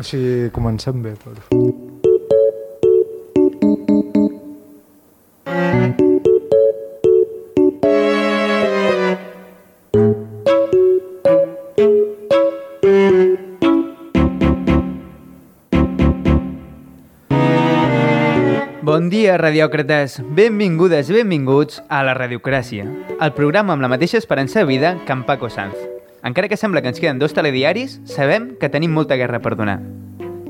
Sigui, comencem bé, però... Bon dia, radiòcrates. Benvingudes, benvinguts a la Radiocràcia, el programa amb la mateixa esperança de vida que en Paco Sanz. Encara que sembla que ens queden dos telediaris, sabem que tenim molta guerra per donar.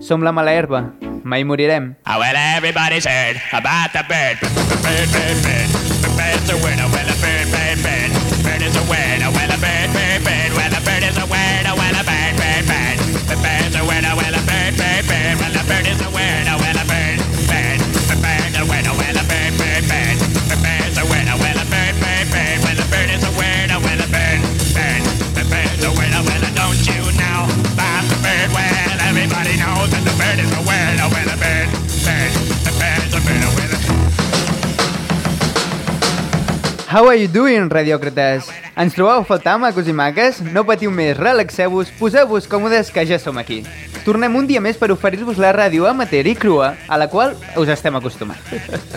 Som la mala herba, mai morirem. Oh, well, everybody's heard about the bird. Bird, bird, bird. The bird's a. Well, a bird, bird, bird. Bird is a winner. Well, a bird, bird, bird. Bird is a winner. Well, a bird, bird, bird. The bird's a. Well, a bird, bird, bird. Bird is a. Well, How are you doing, radiòcrates? Ens trobeu a faltar, macos i maques? No patiu més, relaxeu-vos, poseu-vos còmodes que ja som aquí. Tornem un dia més per oferir-vos la ràdio amateur i crua, a la qual us estem acostumats.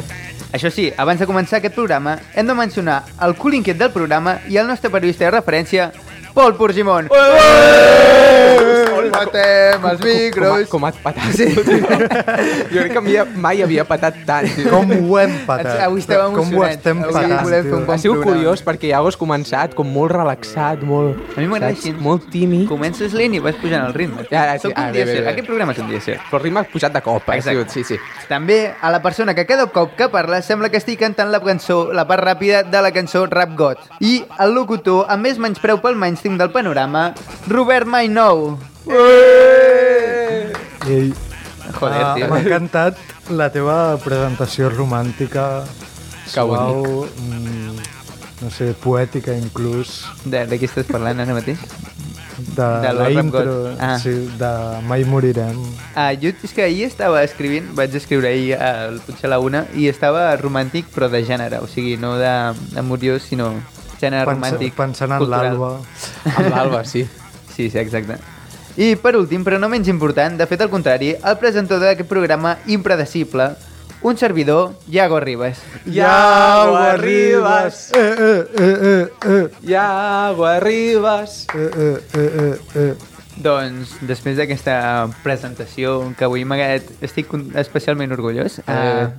Això sí, abans de començar aquest programa, hem de mencionar el cul inquiet del programa i el nostre periodista de referència, Pol Porgimon. Matem els micros. Com, com has patat. Sí. jo crec que mai, mai havia patat tant. tio. Com ho hem patat? Avui esteu Com ho emocionats. estem Avui patant, volem fer un tio. bon Ha sigut programa. curiós perquè ja ho has començat com molt relaxat, molt... A mi m'agrada així. Molt tímid. Comences lent i vas pujant el ritme. Ja, ja, sí. Soc un Ah, dia bé, bé, ser. bé. Aquest programa és un dia ser. Però el ritme ha pujat de cop, ha Exacte. sigut, sí, sí. També a la persona que cada cop que parla sembla que estigui cantant la cançó, la part ràpida de la cançó Rap God. I el locutor amb més menyspreu pel mainstream del panorama, Robert Mainou. Ei, Joder, ah, tio. M'ha encantat la teva presentació romàntica, Que suau, mm, no sé, poètica inclús, De, de qui estàs parlant ara mateix? de, De la intro. Ah. sí, de Mai morirem. Ah, jo és que ahir estava escrivint, vaig escriure ahir al potser a la una, i estava romàntic però de gènere, o sigui, no de- d'amoriós, sinó gènere Pensa, romàntic pensant en l'Alba. Amb l'Alba, sí. Sí, sí, exacte. I per últim, però no menys important, de fet al contrari, el presentador d'aquest programa impredecible, un servidor, Iago Ribas. Iago Arribas. Eh, eh, eh, eh, eh, Iago Arribas. eh, eh, eh, eh, eh. Doncs, després d'aquesta presentació que avui m'ha estic especialment orgullós, Eh. uh,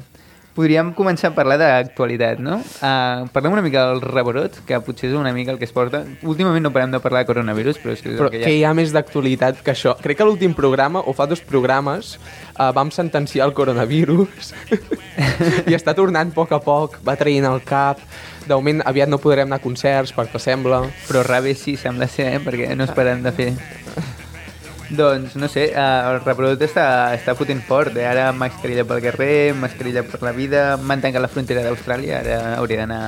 podríem començar a parlar d'actualitat, no? Uh, parlem una mica del rebrot, que potser és una mica el que es porta. Últimament no parem de parlar de coronavirus, però és que és Però que que hi ha més d'actualitat que això. Crec que l'últim programa, o fa dos programes, eh, vam sentenciar el coronavirus i està tornant a poc a poc, va traient el cap. De moment aviat no podrem anar a concerts, perquè sembla. Però rave sí, sembla ser, eh? perquè no es paren de fer. Doncs, no sé, eh, el rebrot està, està fotent fort. Eh? Ara mascarilla pel carrer, mascarilla per la vida, m'han tancat la frontera d'Austràlia, ara hauria d'anar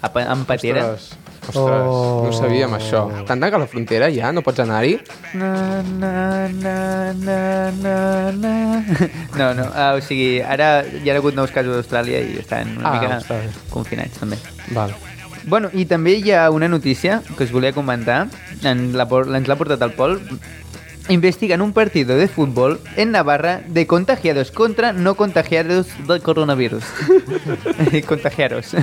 a, pa- amb patera. Ostres, ostres Oh. no ho sabíem això. T'han tancat la frontera ja? No pots anar-hi? Na, na, na, na, na, na. No, no, uh, o sigui, ara hi ha hagut nous casos a Austràlia i estan una Ah, mica bé. confinats també. Val. Bueno, i també hi ha una notícia que us volia comentar, en la, por- ens l'ha portat el Pol. Investigan un partido de fútbol en Navarra de contagiados contra no contagiados del coronavirus. contagiaros.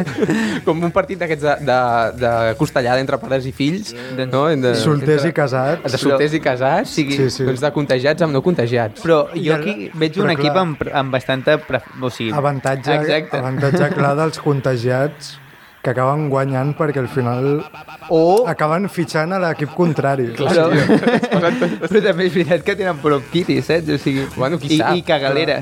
Com un partit d'aquests de, de, de costellada entre pares i fills, Doncs- no? De, Solters i entre- casats. De solters i casats, sigui- Sí, sí. doncs de contagiats amb no contagiats. Però I jo aquí veig però un equip clar. amb, amb bastanta... O sigui, Avantatge, Exacte. avantatge clar dels contagiats que acaben guanyant perquè al final O... acaben fitxant a l'equip contrari. Però, però també és veritat que tenen bronquitis, saps? O sigui, Bueno, qui i, sap, i cagalera.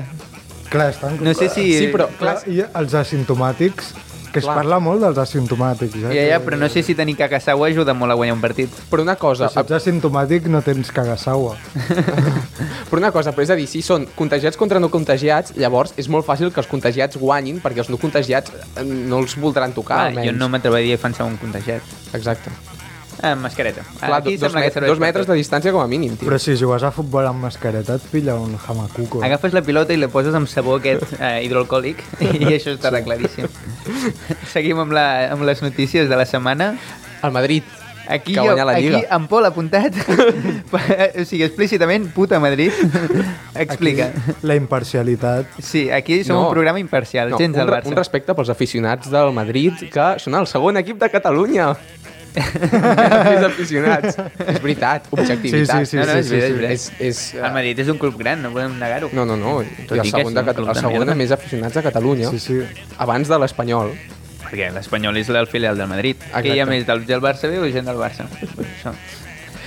Clar, estan... No sé si... Sí, però Clar, I els asimptomàtics, que es Clar. parla molt dels asimptomàtics. Eh? Ja, ja, però no sé si tenir cagasau ajuda molt a guanyar un partit. Però una cosa, Si ets asimptomàtic no tens cagassaua. però una cosa, però és a dir, si són contagiats contra no contagiats, llavors és molt fàcil que els contagiats guanyin perquè els no contagiats eh, no els voldran tocar, almenys. jo no m'atreviria a defensar un contagiat. Exacte. Ah, mascareta. Clar, Aquí dos, sembla que met serveix dos per metres tot. de distància com a mínim, tio. Però si jugues a futbol amb mascareta et pilla un jamacuco. Agafes la pilota i la poses amb sabó aquest eh, hidroalcohòlic i això està arregladíssim. Seguim amb, la, amb les notícies de la setmana. El Madrid. Aquí, que jo, guanya la Lliga. aquí en Pol ha apuntat, o sigui, explícitament, puta Madrid. Explica. Aquí, la imparcialitat. Sí, aquí som No. un programa imparcial, No, gens un, del Barça. un respecte pels aficionats del Madrid, que són el segon equip de Catalunya. Més aficionats. És veritat, objectivitat. Sí, sí, No, no, és sí, veritat, sí, és sí. veritat. És, és, El Madrid és un club gran, no podem negar-ho. no, no, no. Tot I el segon, sí, de, el de segon amb més aficionats de Catalunya. Sí, sí. Abans de l'Espanyol. Perquè l'Espanyol és el filial del Madrid. Exacte. Que hi ha més del, del Barça B o gent del Barça. Pues això.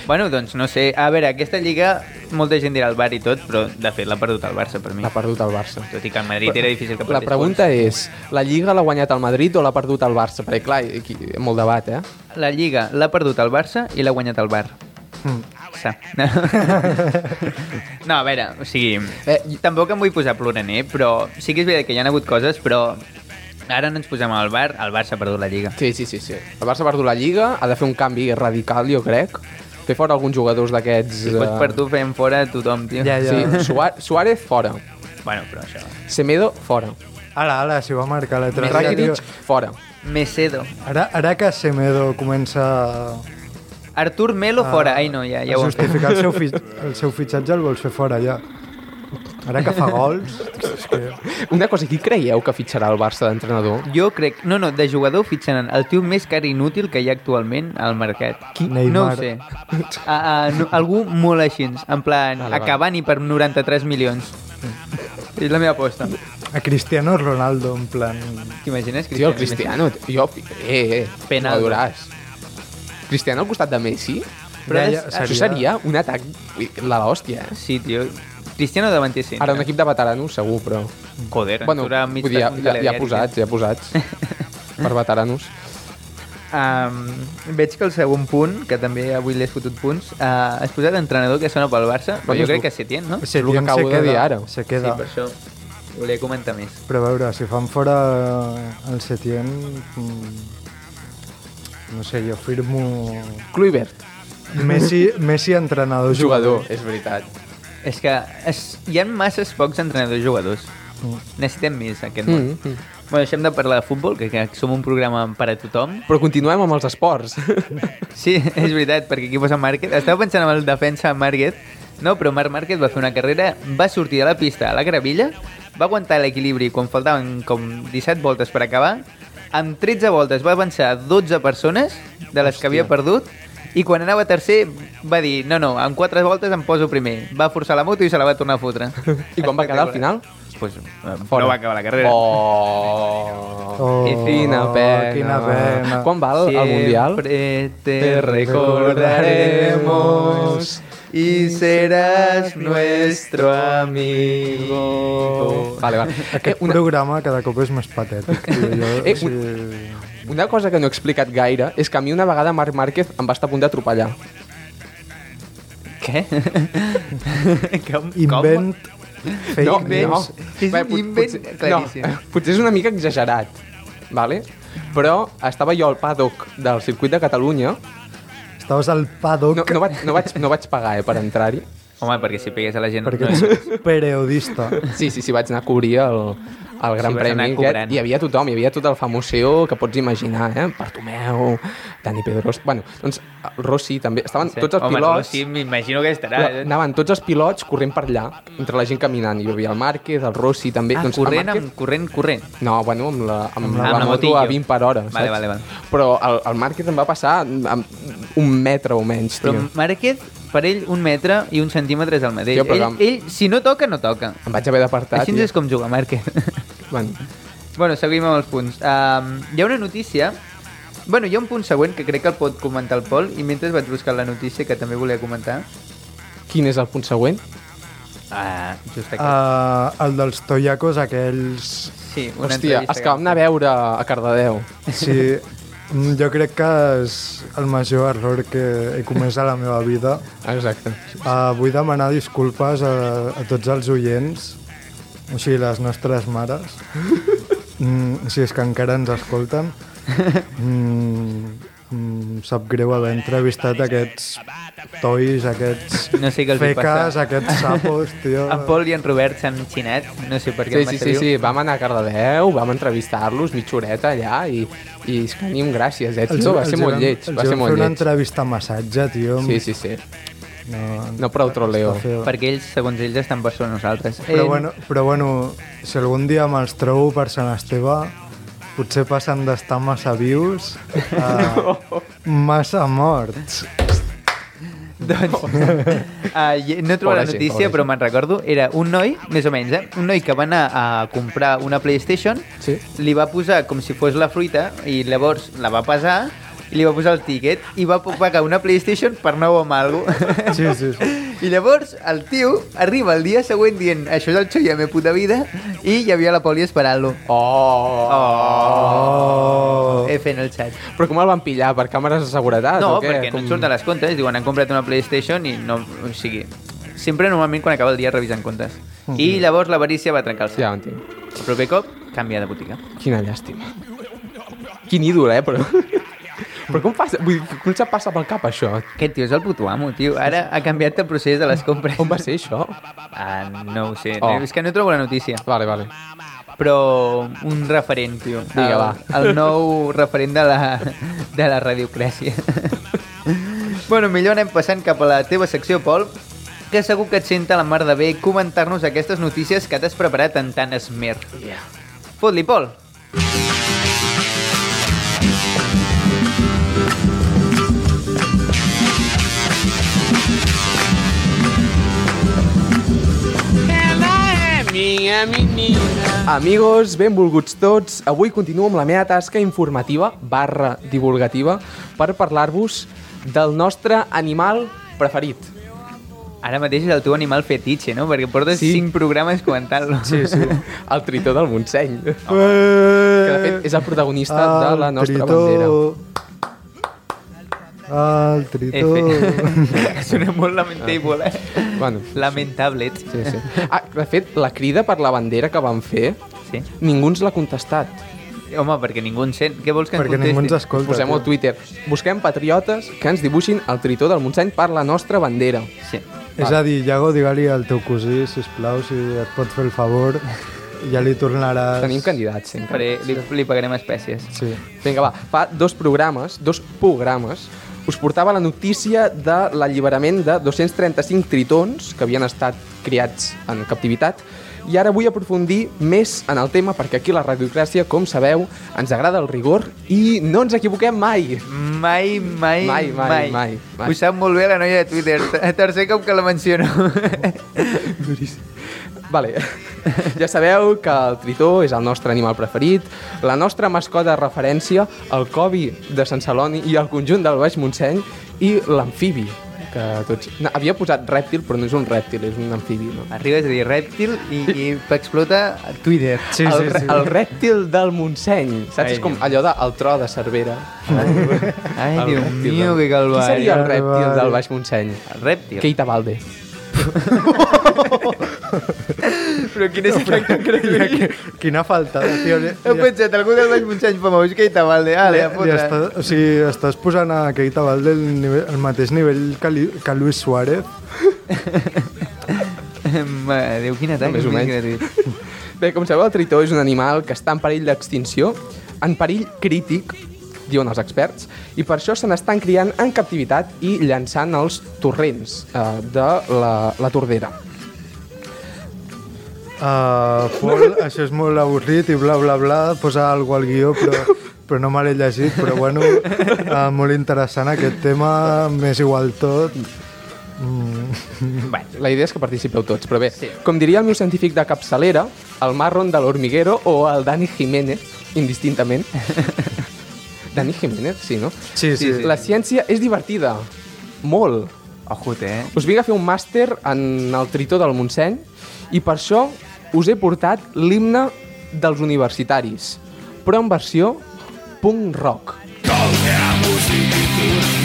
Bueno, doncs no sé. A veure, aquesta lliga, molta gent dirà el Bar i tot, però de fet l'ha perdut el Barça per mi. L'ha perdut el Barça. Tot i que el Madrid era difícil que La perdés pregunta és, la Lliga l'ha guanyat el Madrid o l'ha perdut el Barça? Perquè, clar, aquí molt debat, eh? punts. La Lliga l'ha perdut el Barça i l'ha guanyat el Bar. Mm. No, a veure, o sigui, Eh, tampoc em vull posar ploraner, però sí que és veritat que hi ha hagut coses, però ara no ens posem al bar, el Barça ha perdut la Lliga. Sí, sí, sí, sí. El Barça ha perdut la Lliga, ha de fer un canvi radical, jo crec. Fer fora alguns jugadors d'aquests... Si fos eh, per tu fem fora tothom, tio. Ja, ja. Sí, Suá- Suárez fora. Bueno, però això... Semedo fora. Ala, ala, si va marcar l'altre dia, Rakitic fora. Mesedo. Ara, ara que Semedo comença Artur Melo a, fora. Ai, no, ja, ja ho justificar el seu, fi, el seu fitxatge el vols fer fora ja. Ara que fa gols... És que... Una cosa, qui creieu que fitxarà el Barça d'entrenador? Jo crec... No, no, de jugador fitxaran el tio més car i inútil que hi ha actualment al mercat. Qui? No ho Neymar. sé. A, a, no, algú molt així, en plan, Vale, vale. acabant i per 93 milions. És la meva aposta. A Cristiano Ronaldo, en plan... T'imagines? Tio, el Cristiano, jo... Eh, eh, maduràs. Cristiano al costat de Messi? Però ja, ja, Això seria un atac de l'hòstia, eh? Sí, tio. Cristiano davanter sí. Ara un equip de veteranos, segur, però... Joder, Bueno, ens dura mig, vull dir, ja, ja, posats, ja posats. per veteranos. Um, veig que el segon punt, que també avui l'he fotut punts, uh, has posat entrenador que sona pel Barça, però jo crec el- que Setién, no? Se, el que acabo de dir ara. Se Sí, queda. per això volia comentar més. Però a veure, si fan fora el Setien... mm, No sé, jo firmo... Kluivert, Messi, Messi entrenador jugador, és veritat. És que es, hi ha masses pocs entrenadors jugadors. Necessitem més aquest món. Mm, mm. Bueno, deixem de parlar de futbol, que, que som un programa per a tothom. Però continuem amb els esports. Sí, és veritat, perquè aquí posa Márquez. Estava pensant en el defensa Márquez, no, però Marc Márquez va fer una carrera, va sortir de la pista a la gravilla, va aguantar l'equilibri quan faltaven com 17 voltes per acabar, amb 13 voltes va avançar 12 persones de les que havia perdut, i quan anava tercer va dir, no, no, en 4 voltes em poso primer. Va forçar la moto i se la va tornar a fotre. I quan va quedar al final? Pues, eh, no va acabar la carrera. Oh, Oh, quina pena. quina pena. Quan va el, el Mundial? Siempre te recordaremos y serás nuestro amigo. Vale, vale. Aquest Eh, una, programa cada cop és més patètic. Jo, Eh, o sigui, una cosa que no he explicat gaire és que a mi una vegada Marc Márquez em va estar a punt d'atropellar. Què? com, invent fake no, news. És Bé, un pot- invent potser- claríssim. No, potser és una mica exagerat, vale? però estava jo al paddock del circuit de Catalunya, Estaves al paddock no, no, vaig, no, vaig, no vaig pagar eh, per entrar-hi, Home, perquè si pegués a la gent... perquè no ets periodista. Sí, sí, sí, vaig anar a cobrir el, el Gran Sí, Premi. Aquest. Hi havia tothom, hi havia tot el famoseo que pots imaginar, eh? Bartomeu, Dani Pedros... Bueno, doncs el Rossi també. Estaven sé. tots els Home, pilots... Sí, m'imagino que estarà. La- Anaven tots els pilots corrent per allà, entre la gent caminant. Hi havia el Márquez, el Rossi, també. Ah, doncs, corrent, Márquez- amb, corrent, corrent. No, bueno, amb la, amb, Amb la, la- la amb la moto a motillo. 20 per hora, Vale, saps? vale, vale. Però el, el Márquez em va passar amb un metre o menys, Però tio. Márquez, per ell, un metre i un centímetre és el mateix. Tio, però ell, ell, si no toca, no toca. Em vaig haver d'apartar, Així tio. és com juga Márquez. Bueno, bueno, seguim amb els punts. Um, hi ha una notícia... Bueno, hi ha un punt següent que crec que el pot comentar el Pol i mentre vaig buscar la notícia que també volia comentar. quin és el punt següent? Ah, just aquí. Uh, el dels toiacos aquells... sí, una Hòstia, entrevista els que vam anar a veure a Cardedeu. Sí, jo crec que és el major error que he comès a la meva vida. Exacte. Uh, vull demanar disculpes a, a tots els oients, o sigui, les nostres mares, mm, si és que encara ens escolten. Mm, mm, sap greu haver entrevistat aquests tois, aquests No sé què els hi feques, passa. aquests sapos, tio. En Pol i en Robert s'han xinat, no sé per què Sí, em sí, sí, sí, vam anar a Cardedeu, vam entrevistar-los mitja horeta allà i, i és que un gràcies, eh, tio, va ser molt vam- lleig, els va ser vam molt fer una lleig. entrevista a massatge, tio. Sí, sí, sí, No, no prou troleo. Perquè ells, segons ells, estan per sobre nosaltres. Però, Eh, bueno, però bueno, si algun dia me'ls trobo per Sant Esteve, potser passen d'estar massa vius a massa morts. Doncs, uh, no he trobat Pobra la notícia, pobra però me'n recordo. Era un noi, més o menys, eh? un noi que va anar a comprar una PlayStation, Sí. li va posar com si fos la fruita i llavors la va pesar i li va posar el tiquet i va pagar una PlayStation per nou amb cosa. Sí, sí, sí. I llavors el tio arriba el dia següent dient això és el xoi a la meva puta vida i hi havia la poli esperant-lo. Oh! Oh. He fent el xat. Però com el van pillar? Per càmeres de seguretat No, o què? perquè no et surt les comptes. Diuen, han comprat una PlayStation i no... O sigui, sempre normalment quan acaba el dia revisen comptes. I llavors l'avarícia va trencar el Ja entenc. El proper cop, canvia de botiga. Quina llàstima. Quin ídol, eh? Però, però com, passa, vull dir, com se passa pel cap, això? Aquest tio és el puto amo, tio. Ara ha canviat el procés de les compres. On va ser, això? Ah, no ho sé. Oh. És que no trobo la notícia. Vale, vale. Però un referent, tio. El, va. El nou referent de la, de la radiocràcia. bueno, millor anem passant cap a la teva secció, Pol, que segur que et senta la mar de bé comentar-nos aquestes notícies que t'has preparat en tant esmer. Yeah. Fot-li, Pol. Amigos, benvolguts tots. Avui continuo amb la meva tasca informativa barra divulgativa per parlar-vos del nostre animal preferit. Ara mateix és el teu animal fetitxe, no? Perquè portes Sí. cinc programes comentant-lo. Sí, sí. El tritó del Montseny, que Que de fet és el protagonista de la nostra tritó. bandera. El tritó. Sona molt lamentable, eh? Bueno, Lamentable. sí, sí. Ah, de fet, la crida per la bandera que van fer, Sí. ningú ens l'ha contestat. Home, perquè ningú ens sent. Què vols que ens Perquè ningú ens contesti? escolta. Posem al. Twitter. Busquem patriotes que ens dibuixin el tritó del Montseny per la nostra bandera. Sí. És a dir, Iago, digue-li al teu cosí, sisplau, si et pot fer el favor, ja li tornaràs... Tenim candidats sempre. Li, li pagarem espècies. Sí. Vinga, va, fa dos programes, dos programes, us portava la notícia de l'alliberament de 235 tritons que havien estat criats en captivitat i ara vull aprofundir més en el tema perquè aquí la radiocràcia, com sabeu, ens agrada el rigor i no ens equivoquem mai. Mai, mai, Mai, mai, mai, mai. Ho sap molt bé la noia de Twitter. Tercer cop que la menciono. Vale. Ja sabeu que el tritó és el nostre animal preferit, la nostra mascota de referència, el covi de Sant Celoni i el conjunt del Baix Montseny i l'amfibi, que tots... No, havia posat rèptil, però no és un rèptil, és un amfibi, no? Arribes a dir rèptil i, i explota Twitter. Sí, el, sí, sí. el rèptil del Montseny, saps? Ai, és com allò de el tro de Cervera. Ai, El Déu del- que calvari. Qui seria el rèptil del Baix Montseny? El rèptil. Keita Balde. Però quin és el que crec? Quina falta, tio. Li, He li, pensat, algú del Baix Montseny famós, que hi valde. Ale, li, a fotre. està, o sigui, estàs posant a Keita Valde el, nivell, el mateix nivell que, li, que Luis Suárez. Déu, quin atac. Més o menys. Bé, com sabeu, el tritó és un animal que està en perill d'extinció, en perill crític, diuen els experts, i per això se n'estan criant en captivitat i llançant als torrents eh, de la, la tordera. Uh, Pol, això és molt avorrit i bla, bla, bla, posa alguna al guió, però, però no me l'he llegit, però bueno, uh, molt interessant aquest tema, m'és igual tot. Mm. Bueno, La idea és que participeu tots, però bé, sí. com diria el meu científic de capçalera, el Marron de l'Hormiguero o el Dani Jiménez, indistintament. Dani Jiménez, sí, no? Sí, sí. La ciència és divertida, molt. ojute, eh? Us vinc a fer un màster en el tritó del Montseny i per això us he portat l'himne dels universitaris, però en versió punk rock.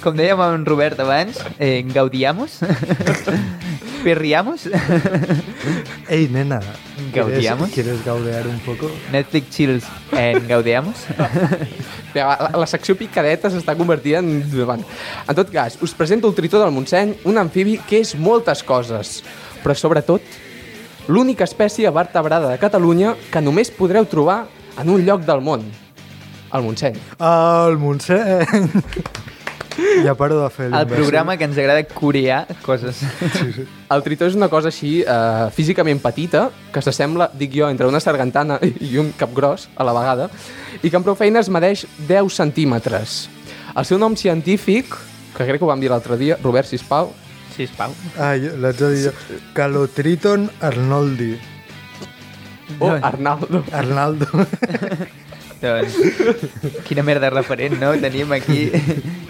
com dèiem en Robert abans, eh, Gaudiamos, Perriamos, Ei, nena, Gaudiamos? ¿quieres, ¿quieres gaudear un poco? Netflix Chills en Gaudiamos. La, la secció picadeta s'està convertint en... Bueno, en tot cas, us presento el tritó del Montseny, un amfibi que és moltes coses, però sobretot l'única espècie vertebrada de Catalunya que només podreu trobar en un lloc del món, el Montseny. El Montseny! ja paro de fer El programa que ens agrada corear coses. El tritó és una cosa així eh, físicament petita, que s'assembla, dic jo, entre una sargantana i un capgròs a la vegada, i que amb prou feines medeix 10 centímetres. El seu nom científic, que crec que ho vam dir l'altre dia, Robert Sispau, Sispau. Ah, l'haig de dir jo. Calotriton Arnoldi. o Arnaldo. Arnaldo. Doncs, quina merda de referent, no? Tenim aquí...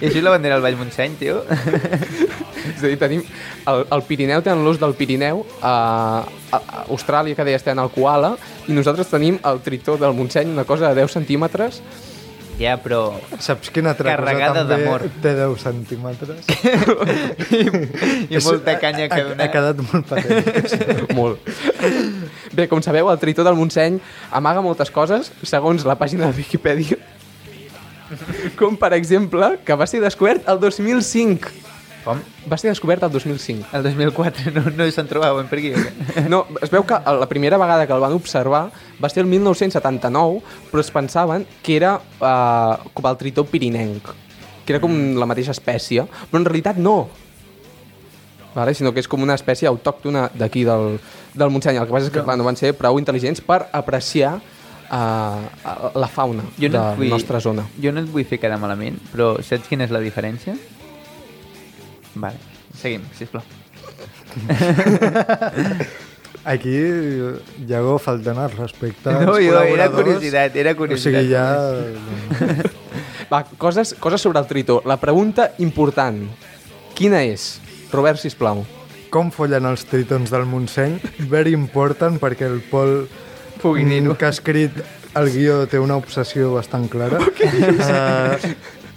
I això és la bandera del Vall Montseny, tio? És a dir, tenim el, el Pirineu tenen l'os del Pirineu, a, a, a Austràlia que deies tenen el koala, i nosaltres tenim el tritó del Montseny, una cosa de 10 centímetres. Ja, però... Saps quina altra Carregada cosa també d'amor. té 10 centímetres? I molta canya que ha, donar. ha quedat molt patent. Molt. Bé, com sabeu, el tritó del Montseny amaga moltes coses, segons la pàgina de Wikipedia. Com, per exemple, que va ser descobert el 2005. Com? Va ser descobert el 2005. El 2004 no, no se'n trobaven per aquí. què? No, es veu que la primera vegada que el van observar va ser el 1979, però es pensaven que era uh, com el tritó pirinenc, que era com la mateixa espècie, però en realitat no. Vale? sinó que és com una espècie autòctona d'aquí del, del Montseny. El que passa és que clar, no van ser prou intel·ligents per apreciar uh, la fauna Jo de no la et vull, nostra zona. Jo no et vull fer quedar malament, però saps quina és la diferència? Vale, seguim, sisplau. Aquí, Iago, faltant al respecte No, jo, era curiositat, era O curiositat. sigui, ja... Va, coses, coses sobre el tritó. La pregunta important. Quina és? Robert, sisplau. Com follen els tritons del Montseny? Very important, perquè el Pol, Pugui dir-ho. mm, que ha escrit el guió, té una obsessió bastant clara. Uh,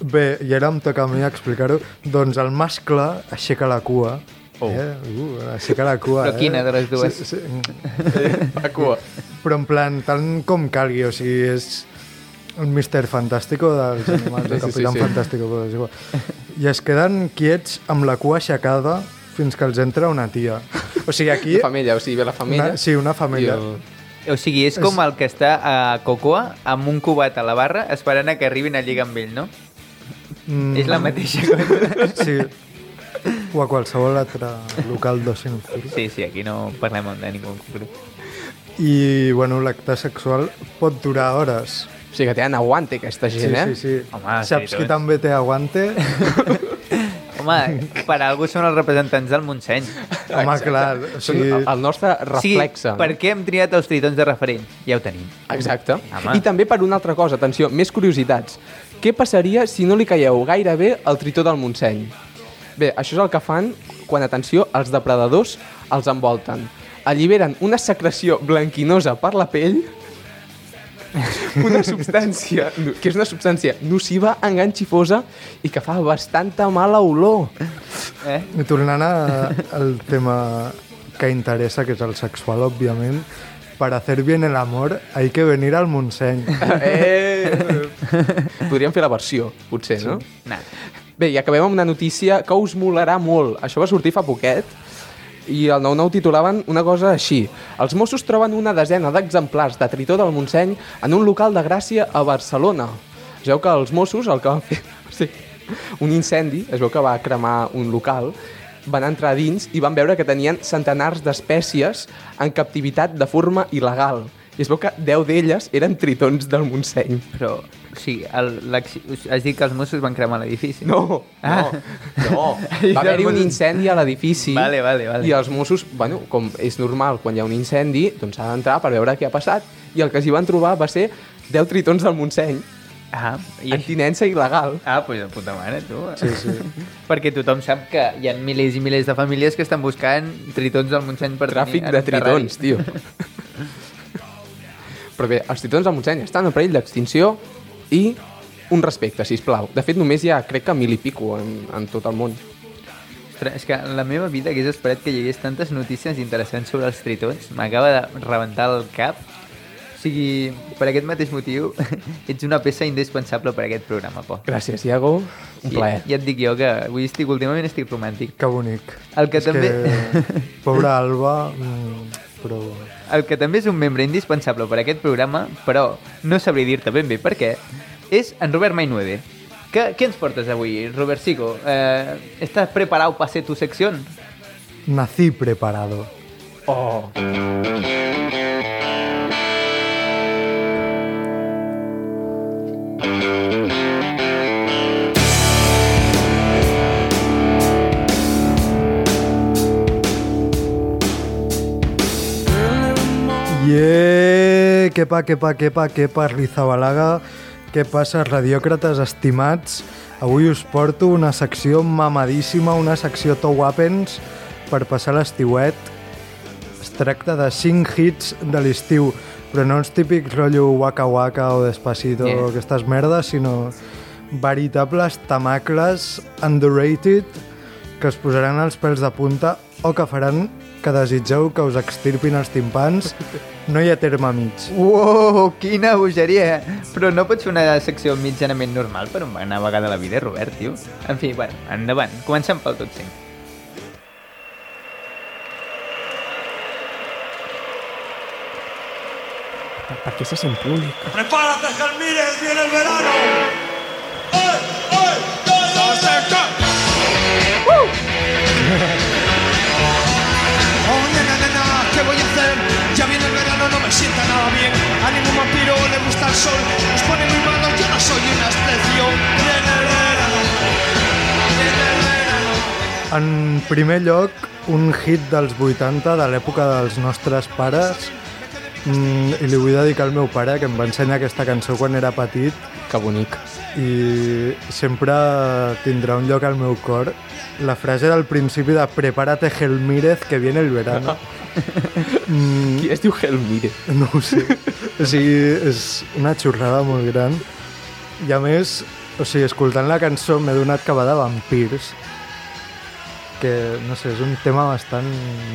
bé, i ara em toca a mi explicar-ho. Doncs el mascle aixeca la cua. Oh. Eh? Uh, aixeca la cua, Però quina eh? de les dues? Sí, sí. La cua. Però en plan, tant com calgui, o sigui, és el Mister Fantàstico dels animals, el Sí, sí, Capitán sí, sí. Fantàstico, però és igual. I es queden quiets amb la cua aixecada fins que els entra una tia. O sigui, aquí... La femella, o sigui, ve la femella. Una, sí, una femella. I el... O sigui, és com el que està a Cocoa amb un cubat a la barra esperant a que arribin a lligar amb ell, no? Mm, És la mateixa cosa. Sí. O a qualsevol altre local d'oci nocturn. Sí, sí, aquí no parlem de ningú en concret. I, bueno, l'acte sexual pot durar hores. O sigui que tenen aguante, aquesta Sí, gent, eh? sí, sí. Home, Saps sí, qui tots. també té aguante? Home, per algú són els representants del Montseny. Home, clar. O Són sigui, el, nostre reflexe. Sí, per què hem triat els tritons de referent? Ja ho tenim. Exacte. Home. I també per una altra cosa, atenció, més curiositats. Què passaria si no li caieu gaire bé el tritó del Montseny? Bé, això és el que fan quan, atenció, els depredadors els envolten. Alliberen una secreció blanquinosa per la pell una substància, que és una substància nociva, enganxifosa i que fa bastanta mala olor. Eh? I tornant a- al tema que interessa, que és el sexual, òbviament, para hacer bien el amor hay que venir al Montseny. Eh! Podríem fer la versió, potser, no? Nah. Bé, i acabem amb una notícia que us molarà molt. Això va sortir fa poquet i el 9-9 titulaven una cosa així. Els Mossos troben una desena d'exemplars de tritó del Montseny en un local de Gràcia a Barcelona. Es veu que els Mossos el que van fer ser un incendi, es veu que va cremar un local, van entrar dins i van veure que tenien centenars d'espècies en captivitat de forma il·legal. I es veu que 10 d'elles eren tritons del Montseny. Però, sigui, el, has dit que els Mossos van cremar l'edifici? No, no, Ah. no. Va haver-hi un incendi a l'edifici Vale, vale, vale. i els Mossos, bueno, com és normal quan hi ha un incendi, doncs s'ha d'entrar per veure què ha passat i el que s'hi van trobar va ser 10 tritons del Montseny Ah, i... Antinença il·legal. Ah, pues de puta mare, tu. Sí, sí. Perquè tothom sap que hi ha milers i milers de famílies que estan buscant tritons del Montseny per Tràfic tenir de en tritons, tio. Però bé, els tritons del Montseny estan en perill d'extinció i un respecte, si plau. De fet, només hi ha, crec que mil i pico en, en tot el món. Ostres, és que en la meva vida hagués esperat que hi hagués tantes notícies interessants sobre els tritons. M'acaba de rebentar el cap. O sigui, per aquest mateix motiu, ets una peça indispensable per a aquest programa, Po. Gràcies, Iago. Un plaer. Ja, et dic jo que avui estic, últimament estic romàntic. Que bonic. El que és també... Que, pobra Alba, mm, però... El que també és un membre indispensable per a aquest programa, però no sabré dir-te ben bé per què, és en Robert Mainueve. ¿Qué, ¿Qué ens portes avui, Robert Sigo? Eh, ¿Estás preparado para hacer tu sección? Nací preparado. Oh. Yeah! Què pa, què pa, què pa, què pa, Rizabalaga? Què passa, radiòcrates estimats? Avui us porto una secció mamadíssima, una secció to weapons per passar l'estiuet. Es tracta de 5 hits de l'estiu, però no els típics rotllo Waka Waka o Despacito Yeah. o aquestes merdes, sinó veritables tamacles underrated que us posaran els pèls de punta o que faran que desitgeu que us extirpin els timpans. No hi ha terme mig. Uou, quina bogeria! Però no pots fer una secció mitjanament normal per una vegada a la vida, Robert, tio. En fi, bueno, endavant. Comencem pel tot cinc. Per, què se sent públic? Prepárate, Jalmírez, viene el verano. Sienta nada bien. A ningún vampiro le gusta el sol, nos pone muy malos, yo no soy una excepción. Viene el verano, viene el verano. En primer lloc, un hit dels 80 de l'època dels nostres pares mm, i li vull dedicar al meu pare que em va ensenyar aquesta cançó quan era petit Que bonic. i sempre tindrà un lloc al meu cor la frase del principi de prepárate Gelmírez que viene el verano mm, Qui es diu Helmire? no ho sé. O sigui, és una xorrada molt gran. I a més o sigui, escoltant la cançó m'he donat que va de vampirs que, no sé, és un tema bastant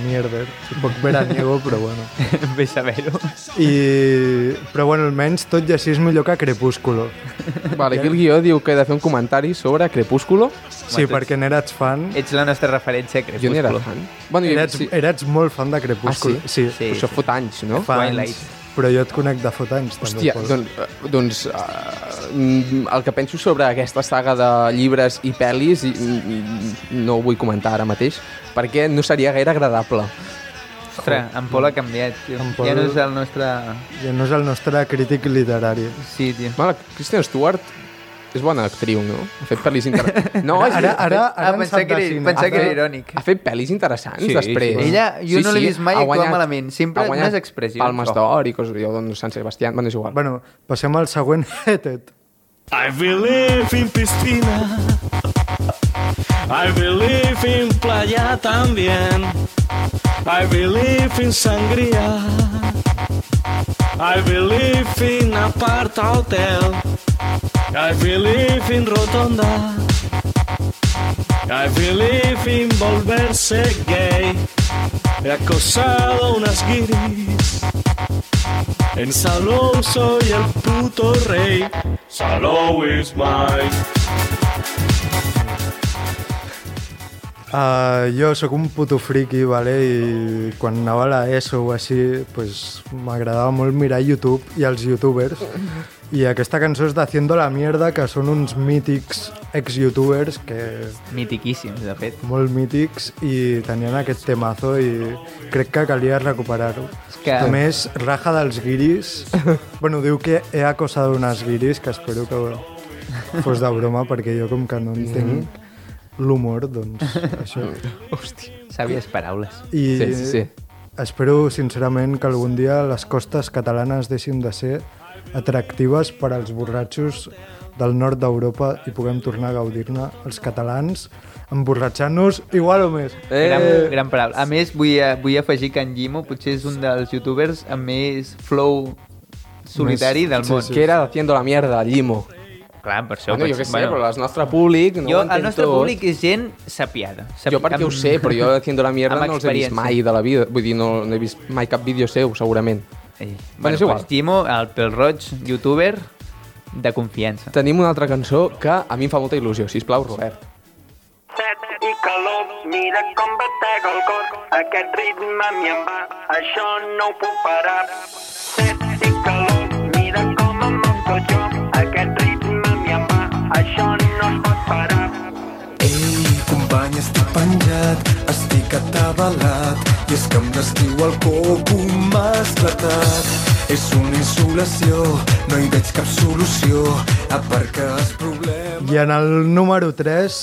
mierder, poc veraniego, però bueno. Bé saber-ho. I, però bueno, almenys tot i així és millor que Crepúsculo. Vale, aquí el guió diu que he de fer un comentari sobre Crepúsculo. Sí, perquè n'eres fan. Ets la nostra referència a Jo n'hi era Crepúsculo. fan. Bueno, jo, Eres, sí. eres molt fan de Crepúsculo. Ah, sí? Sí. Però això fot anys, no? Fa Twilight. Però jo et conec de fot anys, també. Hòstia, Pol. doncs, eh, doncs uh, el que penso sobre aquesta saga de llibres i pel·lis i, no ho vull comentar ara mateix perquè no seria gaire agradable. Ostres, en Pol ha canviat, tio. En Pol- Ja no és el nostre... Ja no és el nostre crític literari. Sí, tio. Vale, Kristen Stewart és bona actriu, no? Ha fet pel·lis interessants. No, és, Ara, ara, Ah, ara en pensava sap que era- pensava que era irònic. Ha fet pel·lis interessants Sí, després. sí. Ella, jo no l'he vist mai ha actuar malament. Sempre ha guanyat unes expressions. Palmes d'or i coses, jo, doncs Sant Sebastián, bueno, és igual. Bueno, passem al següent hetet. I believe in piscina. I believe in playa también. I believe in sangría. I believe in aparta hotel. I believe in rotonda. I believe in volverse gay. He acosado unas guiris. En Salou soy el puto rey. Salou is mine. Uh, jo sóc un puto friki, vale? i quan anava a l'ESO o així, pues, m'agradava molt mirar YouTube i els youtubers. I aquesta cançó és d'Haciendo la Mierda, que són uns mítics ex-youtubers que Mitiquíssims, de fet. molt mítics i tenien aquest temazo i crec que calia recuperar-ho. Que- A més, raja dels guiris. bueno, diu que he acosado unes guiris, que espero que fos de broma, perquè jo com que no entenc l'humor, doncs això. Hòstia. Sàvies paraules. I Sí, sí, sí. espero sincerament que algun dia les costes catalanes deixin de ser atractives per als borratxos del nord d'Europa i puguem tornar a gaudir-ne els catalans emborratxant-nos igual o més. Gran, Eh, gran paraula. A més, vull, eh, vull afegir que en Gimo potser és un dels youtubers amb més flow solitari Més- del sí, món. sí. que era haciendo la mierda, Llimo. Clar, per això... Bueno, jo què sé, però el nostre públic no jo, el nostre tot. públic és gent sapiada. Sapi... Jo perquè ho sé, però jo haciendo la mierda amb no els he vist mai de la vida. Vull dir, no, no he vist mai cap vídeo seu, segurament. Ei. Bueno, és pues, igual. Gimo, el pèl roig, youtuber de confiança. Tenim una altra cançó que a mi em fa molta il·lusió. Sisplau, Robert. Set i calor, mira com batega el cor. Aquest ritme a mi em va, això no ho puc parar. Company, estic penjat, estic atabalat i és que em descriu el coco m'ha esclatat. És una insolació, no hi veig cap solució, aparcar els problemes... I en el número 3,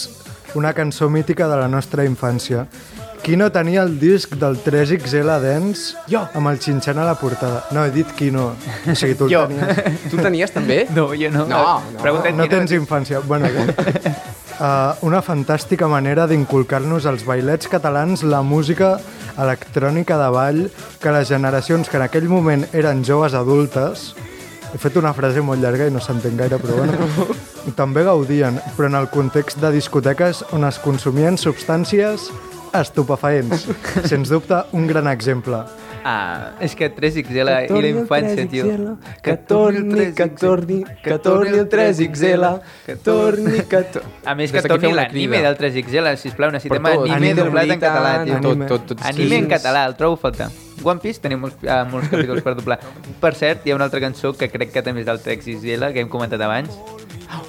una cançó mítica de la nostra infància. Qui no tenia el disc del 3XL Dance Jo. amb el xinxant a la portada? No, he dit qui no. O sigui, tu el Jo. tenies. Tu tenies també? No, jo no. No, no. Pregunta't No quina- tens infància. Bueno, uh, una fantàstica manera d'inculcar-nos als bailets catalans la música electrònica de ball que les generacions que en aquell moment eren joves adultes he fet una frase molt llarga i no s'entén gaire, però bueno, també gaudien, però en el context de discoteques on es consumien substàncies estupefaents. Sens dubte, un gran exemple. Ah, és que 3XL i la infància, tio. Que torni, que torni, que torni el 3XL, que torni, que torni... A més que torni l'anime del 3XL, sisplau, necessitem anime doblat en català, tio. Anime. Tot, tot, tot. Anime en català, el trobo a faltar. One Piece tenim molts, uh, molts capítols per doblar. Per cert, hi ha una altra cançó que crec que també és del 3XL, que hem comentat abans.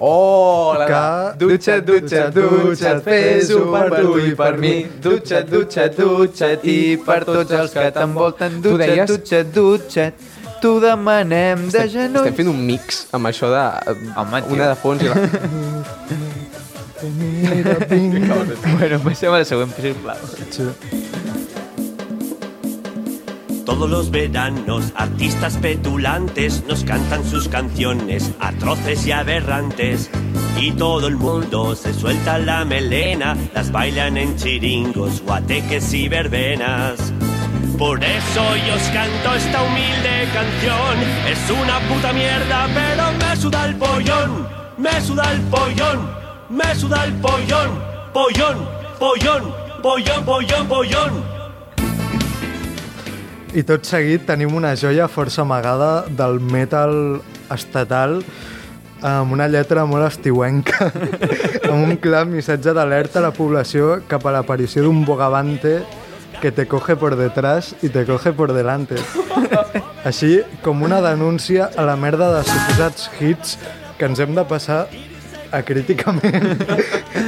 Oh, la Que-. Dutxa, dutxa, dutxa't, fes-ho per tu i per mi. Dutxa't, dutxa't, dutxa't i per tots els que t'envolten. Dutxa't, deies... dutxa't, dutxa't, t'ho demanem de genolls. Estem fent un mix amb això de... Home, una de fons i la... Bueno, passem a la següent, sisplau. Todos los veranos, artistas petulantes nos cantan sus canciones atroces y aberrantes. Y todo el mundo se suelta la melena, las bailan en chiringos, guateques y verbenas. Por eso yo os canto esta humilde canción. Es una puta mierda, pero me suda el pollón, me suda el pollón, me suda el pollón, pollón, pollón, pollón, pollón, pollón. I tot seguit tenim una joia força amagada del metal estatal amb una lletra molt estiuenca, amb un clar missatge d'alerta a la població cap a l'aparició d'un bogavante que te coge por detrás i te coge por delante. Així com una denúncia a la merda de suposats hits que ens hem de passar acríticament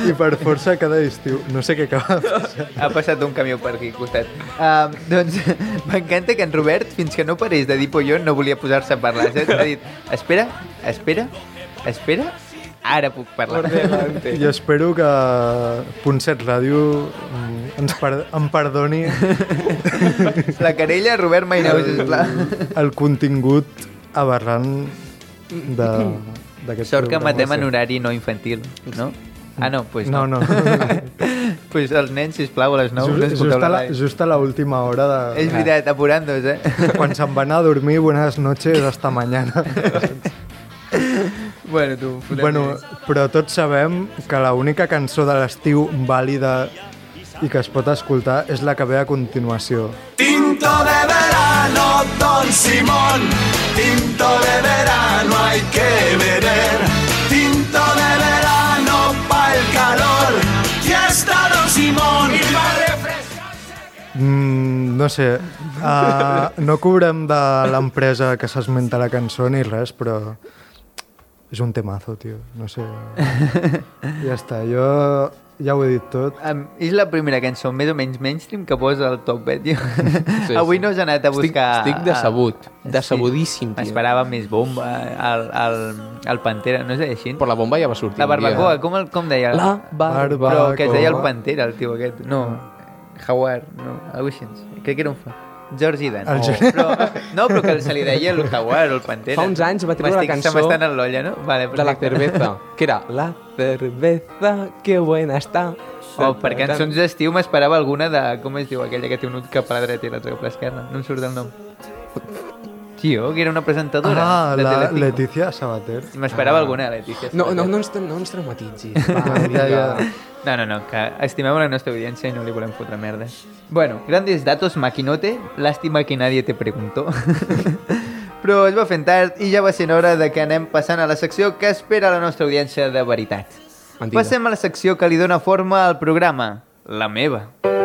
i per força cada estiu. No sé què acaba de passar. Ha passat un camió per aquí costat. Uh, doncs m'encanta que en Robert, fins que no parés de dir pollón, no volia posar-se a parlar. saps? Ha dit, espera, espera, espera, ara puc parlar. I espero que Punt 7 Ràdio mm, ens per em perdoni La querella, Robert Mainau, sisplau. el contingut aberrant de- d'aquest Sort que matem en horari no infantil, no? Ah, no, pues No, no. no. pues els nens, sisplau, a les 9 Just, escolteu just, a la just a l'última hora de... És veritat, apurant-nos, eh? Quan se'n van a dormir, buenas noches, hasta mañana. bueno, tu, bueno, però tots sabem que l'única cançó de l'estiu vàlida i que es pot escoltar és la que ve a continuació. Tinto de verano, Don Simón. Tinto de verano hay que beber. Tinto de verano pa' el calor. Fiesta Don Simón. Mm, no sé, uh, no cobrem de l'empresa que s'esmenta a la cançó ni res, però és un temazo, tio. No sé. Ja està, jo ja ho he dit tot. Um, és la primera cançó més o menys mainstream que posa al top, eh, tio? Sí, Avui sí. no has anat a Estic- buscar... estic decebut, Ah, decebudíssim, tio. Esperava més bomba, el, el, el Pantera, no és així? Per la bomba ja va sortir. La barbacoa, com, el, com deia? La barbacoa. Però que es deia el Pantera, el tio aquest. No, Jaguar, no, alguna així. Crec que era un fa. George Dan. El Oh. Però, no, però que se li deia el Jaguar o el Pantera. Fa uns anys va treure la M'estic- cançó m'està anant l'olla, no? Vale, de la perfecte. cerveza, que era La cerveza, que buena està. O per cançons d'estiu m'esperava alguna de... Com es diu aquella que té un ull cap a la dreta i l'altre cap a l'esquerra? No em surt el nom. Tio, que era una presentadora Ah, de la Telecinco. Letícia Sabater. M'esperava alguna, Letícia. No, no, no, ens, no ens traumatitzis. Va, Ja, ja. No, no, no, que estimem la nostra audiència i no li volem fotre merda. Bueno, grandes datos, maquinote. Lástima que nadie te preguntó. Però es va fent tard i ja va sent hora de que anem passant a la secció que espera la nostra audiència de veritat. Mentida. Passem a la secció que li dona forma al programa, la meva. Oh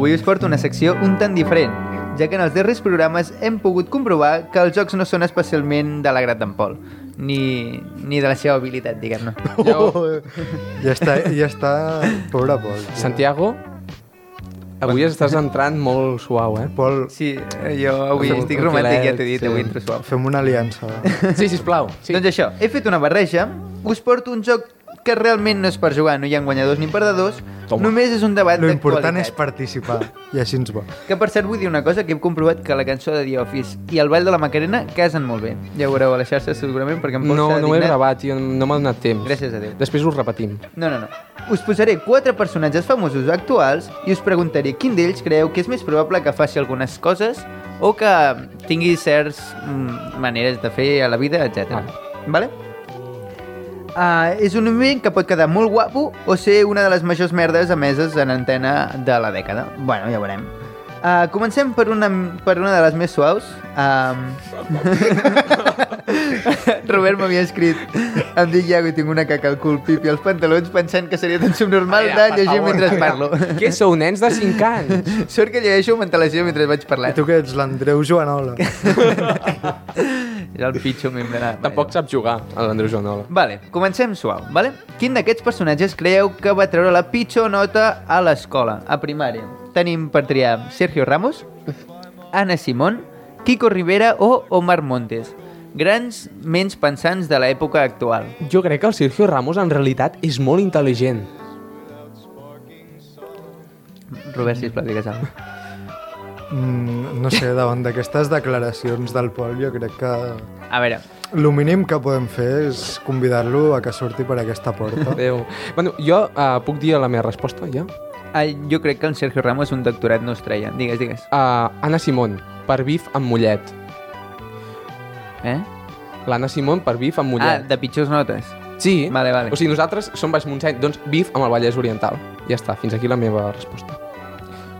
Avui us porto una secció un tant diferent, ja que en els darrers programes hem pogut comprovar que els jocs no són especialment de l'agrat d'en Pol, ni, ni de la seva habilitat, diguem-ne. Oh, ja està, ja està... Pobre Pol. tio. Santiago, avui estàs entrant molt suau, eh? Pol, Sí, jo avui Fem un estic romàntic, ja t'he dit, sí. avui entro suau. fem una aliança. Sí, sisplau. Sí. Doncs això, he fet una barreja, us porto un joc que realment no és per jugar, no hi ha guanyadors ni perdedors, Toma. només és un debat Lo important és participar, i així ens va. Que per cert vull dir una cosa, que he comprovat que la cançó de The Office i el ball de la Macarena casen molt bé. Ja ho veureu a les xarxes segurament perquè em No, s'ha no ho he dignat. gravat, tio, no m'ha donat temps. Gràcies a Déu. Després ho repetim. No, no, no. Us posaré quatre personatges famosos actuals i us preguntaré quin d'ells creieu que és més probable que faci algunes coses o que tingui certs mm, maneres de fer a la vida, etc. Vale? Uh, és un moment que pot quedar molt guapo o ser una de les majors merdes emeses en antena de la dècada. Bueno, ja veurem. Uh, comencem per una, per una de les més suaus. Um... Robert m'havia escrit em dic Iago i tinc una caca al cul, pipi als pantalons pensant que seria tan subnormal Ai, de llegir favor. mentre parlo. Què sou, nens de 5 anys? Sort que llegeixo amb antelació mentre vaig I parlar. tu que ets l'Andreu Joanola. És el pitjor membre de... Tampoc sap jugar, a l'Andreu Joanola. Vale, comencem suau, vale? Quin d'aquests personatges creieu que va treure la pitjor nota a l'escola, a primària? Tenim per triar Sergio Ramos, Ana Simón, Kiko Rivera o Omar Montes. Grans ments pensants de l'època actual. Jo crec que el Sergio Ramos en realitat és molt intel·ligent. Robert, sisplau, digues alguna cosa. Mm, no sé, davant d'aquestes declaracions del Pol, jo crec que A veure, el mínim que podem fer és convidar-lo a que surti per aquesta porta. Adéu. Bueno, jo uh, puc dir la meva resposta, ja? ah, jo crec que el Sergio Ramos un doctorat no es treia. Digues, digues. Uh, Anna Simón, per bif amb mullet. Eh? L'Anna Simón per bif amb Ah, mullet. de pitjors notes. Sí. Vale, vale. O sigui, nosaltres som Baix Montseny, doncs bif amb el Vallès Oriental. Ja està, fins aquí la meva resposta.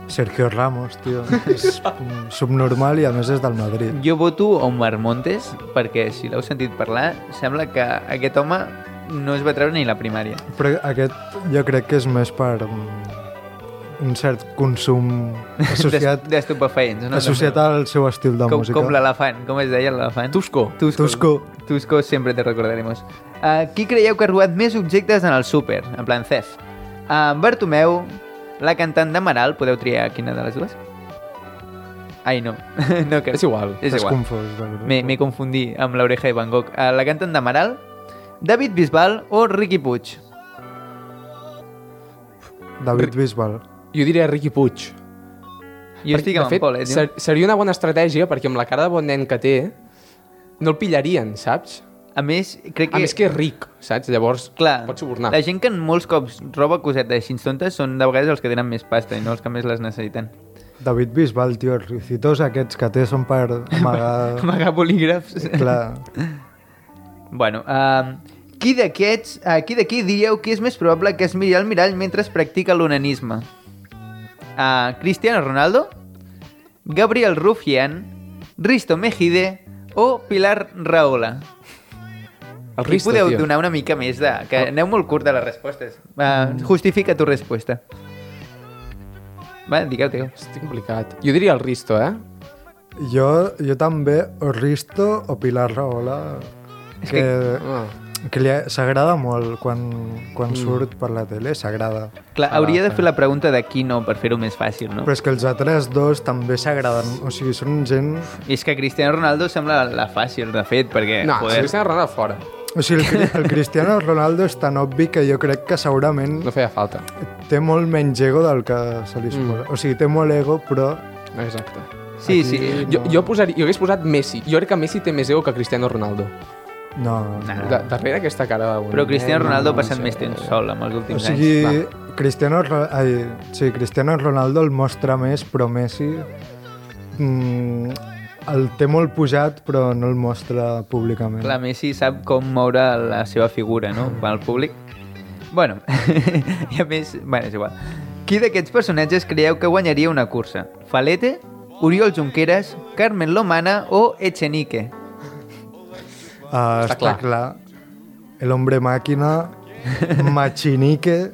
Sergio Ramos, tio. És subnormal i a més és del Madrid. Jo voto Omar Montes perquè, si l'heu sentit parlar, sembla que aquest home no es va treure ni la primària. Però aquest jo crec que és més per un cert consum associat, D'es- D'estupefaents, no? associat al seu estil de com, música. com l'elefant. Com es deia l'elefant? Tusco. Tusco. Tusco. Tusco sempre te recordaremos. Uh, qui creieu que ha robat més objectes en el súper? En plan theft. Uh, Bartomeu, la cantant d'Amaral, podeu triar quina de les dues? Ai, no. no que... És igual. És igual. confós. M'he confundit amb l'oreja de Van Gogh. Uh, la cantant d'Amaral, David Bisbal o Ricky Puig? David Bisbal. Jo diria Ricky Puig. Jo estic amb de fet, Pol, eh? ser, seria una bona estratègia perquè amb la cara de bon nen que té no el pillarien, saps? A més, crec que... A més que és ric, saps? Llavors Clar, pot subornar. la gent que molts cops roba cosetes així tontes són de vegades els que tenen més pasta i no els que més les necessiten. David Bisbal, tio, els ricitos aquests que té són per amagar... Amagar bolígrafs. Clar, Bueno, uh, qui d'aquests, uh, qui d'aquí diríeu que és més probable que es miri al mirall mentre es practica l'onanisme? Uh, Cristiano Ronaldo, Gabriel Rufián, Risto Mejide o Pilar Rahola? El Risto, podeu tio. donar una mica més de... Que aneu molt curt de les respostes. Va, justifica tu resposta. Va, digueu, digueu. Estic complicat. Jo diria el Risto, eh? Jo, jo també, o Risto o Pilar Rahola, que, Ah. Que s'agrada molt quan, quan surt per la tele, s'agrada. Clar, hauria de fer la pregunta de qui no, per fer-ho més fàcil, no? Però és que els altres dos també s'agraden, o sigui, són gent... I és que Cristiano Ronaldo sembla la fàcil, de fet, perquè... No, joder, si Cristiano Ronaldo fora. O sigui, el, el Cristiano Ronaldo és tan obvi que jo crec que segurament No feia falta. té molt menys ego del que se li suposa. O sigui, té molt ego, però... Exacte. Sí, sí. Jo, jo, posaria, jo hagués posat Messi. Jo crec que Messi té més ego que Cristiano Ronaldo. No, no. De, darrere aquesta cara de... Però Cristiano Ronaldo ha no passat sé. més temps sol amb els O últims sigui, anys. Cristiano, ai, sí, Cristiano Ronaldo el mostra més, però Messi mm, el té molt pujat, però no el mostra públicament. Clar, Messi sap com moure la seva figura, no?, pel públic. Bueno, i a més... Bueno, és igual. Qui d'aquests personatges creieu que guanyaria una cursa? Falete, Oriol Junqueras, Carmen Lomana o Echenique? Uh, està, clar. clar. clar. El hombre màquina, Machinique...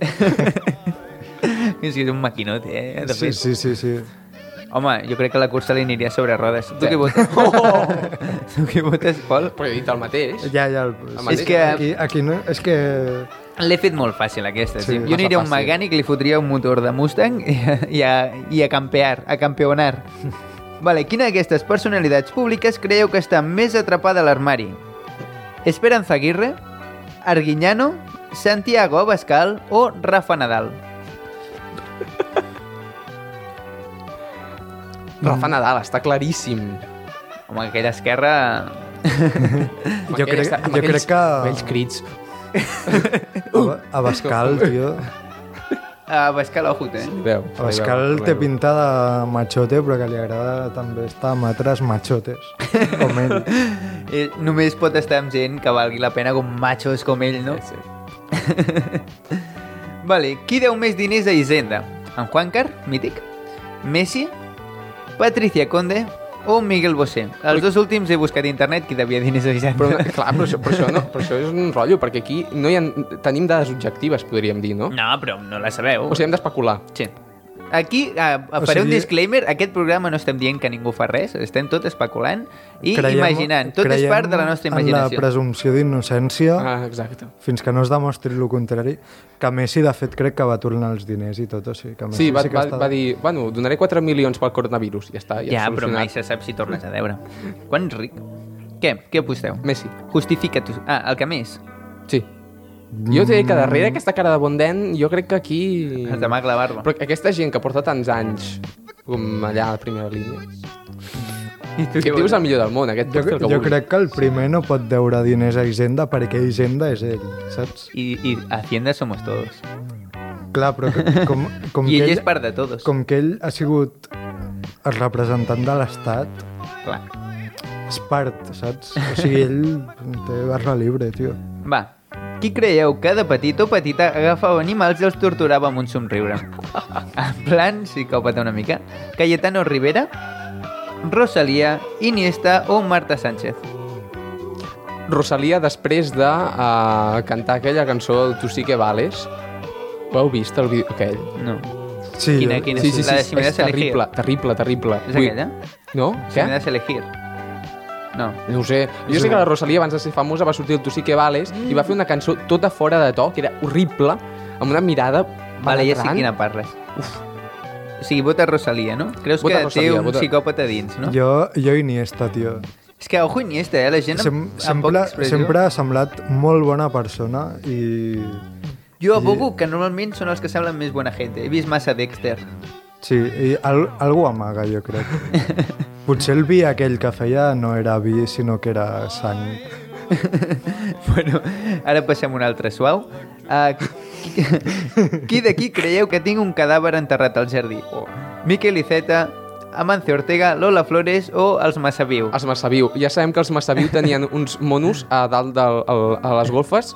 És que és un maquinote, eh? De Sí, fet. sí, sí, sí. Home, jo crec que la cursa li aniria sobre rodes. Tu què votes? tu què votes, Pol? Però he dit el mateix. Ja, ja. El, mateix. És que Aquí, aquí no, és que... l'he fet molt fàcil, aquesta. Sí, Sí, jo aniria a un mecànic, li fotria un motor de Mustang i, i, a, i a campear, a campeonar. Vale, quina d'aquestes personalitats públiques creieu que està més atrapada a l'armari? Esperanza Aguirre, Arguiñano, Santiago Abascal o Rafa Nadal? Rafa Nadal, està claríssim. Home, aquella esquerra... Jo crec- jo crec que- Aquells crits. Aba- Abascal, tio. Abascal, ojo, eh? Veu, Abascal té pinta de machote, però que li agrada també estar amb altres machotes, com ell. Només pot estar amb gent que valgui la pena com machos com ell, no? Sí. Vale, qui deu més diners a Hisenda? En Juancar, mític? Messi? Patricia Conde? O Miguel Bosé? Els dos últims he buscat a internet qui devia diners a Hisenda. Però, clar, però això, però, això no, però això és un rotllo, perquè aquí no hi ha, tenim dades objectives, podríem dir, no? No, però no la sabeu. O sigui, hem d'especular. Sí. Aquí uh, O faré un sigui- disclaimer, aquest programa no estem dient que ningú fa res, estem tot especulant i Creiem- imaginant, tot és part de la nostra en la imaginació. presumpció d'innocència, Ah, exacte. fins que no es demostri el contrari, que Messi, de fet, crec que va tornar els diners i tot, o sigui, que Messi Sí, va, sí que va, està... va dir, bueno, donaré 4 milions pel coronavirus, ja està, ja, Ja, ja però mai se sap si tornes a veure. Quan ric... Què? Què aposteu? Messi, Justifica tu. Ah, el que més. sí. Jo diré que darrere aquesta cara de bon dent, jo crec que aquí... Has de la barba. Però aquesta gent que porta tants anys com allà a la primera línia... I tu Aquest tio és el millor del món, aquest Jo, que jo crec que el primer no pot deure diners a Hisenda perquè Hisenda és ell, saps? I, I Hacienda somos todos. Clar, però que, com, com, I que ell ell, és part de todos. com que ell ha sigut el representant de l'Estat, Clar. és part, saps? O sigui, ell té barra libre, tio. Va, qui creieu que de petit o petita agafava animals i els torturava amb un somriure? En plan, psicòpata una mica. Cayetano Rivera, Rosalía, Iniesta o Marta Sánchez? Rosalia, després de uh, cantar aquella cançó Tu sí que vales, ho heu vist, el vídeo aquell? No. Sí, Quina, quina? Sí, sí, sí, La de si a elegir. terrible, terrible, terrible. És Vull- aquella? No? Si Què? me das a elegir. No. No ho sé. Jo sé que la Rosalia, abans de ser famosa, va sortir el Tu sí que vales i va fer una cançó tota fora de to, que era horrible, amb una mirada Vale, ja sé quina parles. O sigui, vota Rosalia, no? Creus Vota que Rosalía, té un vota- psicòpata dins, no? Jo, jo Iniesta, tio. És que ojo Iniesta, eh? La gent Sem, amb, sempre, poca expressió. sempre ha semblat molt bona persona i... Jo abogo que normalment són els que semblen més bona gent. He vist massa Dexter. Sí, i al, algú amaga, jo crec. Potser el vi aquell que feia no era vi, sinó que era sang. bueno, ara passem a un altre suau. Uh, qui, qui d'aquí creieu que tinc un cadàver enterrat al jardí? Miquel Iceta, Amancio Ortega, Lola Flores o els Massaviu? Els Massaviu. Ja sabem que els Massaviu tenien uns monos a dalt del, al, a les golfes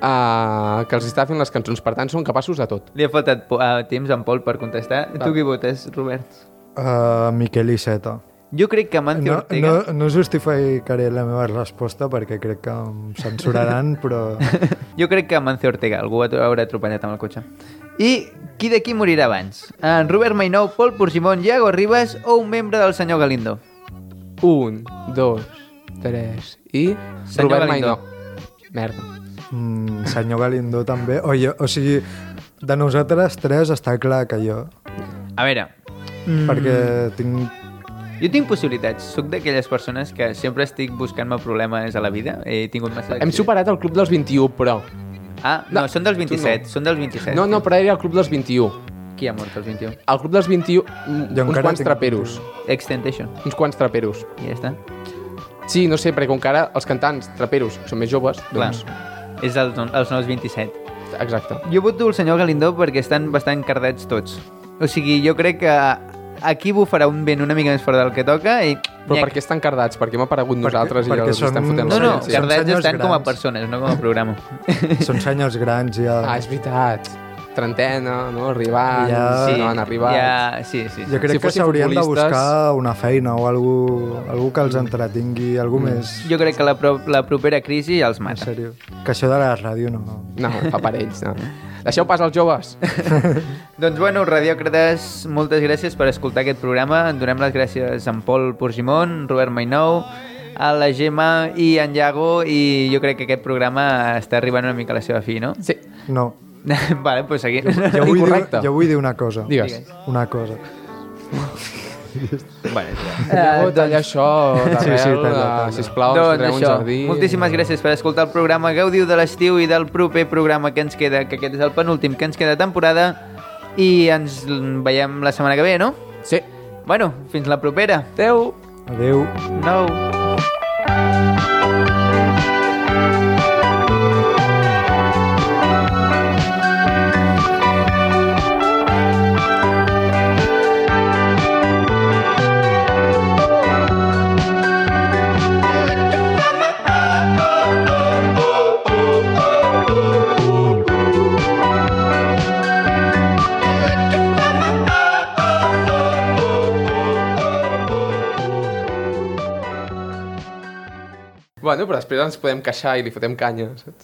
uh, que els estava fent les cançons. Per tant, són capaços de tot. Li ha faltat uh, temps en Pol per contestar. Tu qui votes, Robert? Uh, Miquel Iceta. Jo crec que Amancio No, Ortega... no, no justificaré la meva resposta perquè crec que em censuraran, però... Jo crec que Amancio Ortega, algú haurà atropellat amb el cotxe. I qui d'aquí morirà abans? En Robert Mainou, Pol Porcimón, Iago Ribas o un membre del senyor Galindo? Un, dos, tres i... Senyor Robert Galindo. Mainó. Merda. Mm, senyor Galindo també. O, jo, o sigui, de nosaltres tres està clar que jo. A veure, Mm. Perquè tinc... jo tinc possibilitats. Soc d'aquelles persones que sempre estic buscant-me problemes a la vida. He tingut massa... Hem superat el club dels 21, però... Ah, no, No, són dels tu 27, no. són dels 27. No, no, però era el club dels 21. Qui ha mort els 21? El club dels 21, mm, Jo uns encara quants tinc- traperos. Extentation. Uns quants traperos. I ja està. Sí, no sé, perquè com que ara els cantants traperos són més joves, Clar, doncs... és els, els nous 27. Exacte. Jo voto el senyor Galindó perquè estan bastant cardats tots. O sigui, jo crec que aquí bufarà un vent una mica més fort del que toca i... Però per què estan cardats? Perquè hem aparegut Perquè- nosaltres i perquè els estem són- fotent No, la no, cardats estan com a grans. persones, no com a programa. Són senyors grans ja. Ah, és veritat. Trentena, no? Arribant, Ja- sí, no han arribat. Ja, sí, sí. sí. Jo crec Si que s'haurien de buscar una feina o algú, algú que els entretingui, algú més... Jo crec que la, pro la propera crisi ja els En mata. sèrio. Que això de la ràdio no... No, fa per ells, no. Deixeu pas als joves. Doncs bueno, radiòcrates, moltes gràcies per escoltar aquest programa. En donem les gràcies a en Pol Porcimón, Robert Mainou, a la Gemma i en Iago i jo crec que aquest programa està arribant una mica a la seva fi, no? Sí, No. vale, doncs seguim. Jo vull, dir, jo vull dir una cosa. digues. Una cosa. Vale, Eh, talla això d'arrel, Sí, sí, eh, talla. sisplau, doncs creem un això, jardí. moltíssimes gràcies per escoltar el programa. Gaudiu de l'estiu i del proper programa que ens queda, que aquest és el penúltim que ens queda temporada i ens veiem la setmana que ve, no? Sí. Bueno, fins la propera. Adéu. Adéu. No. Bueno, però després ens podem queixar i li fotem canya, saps?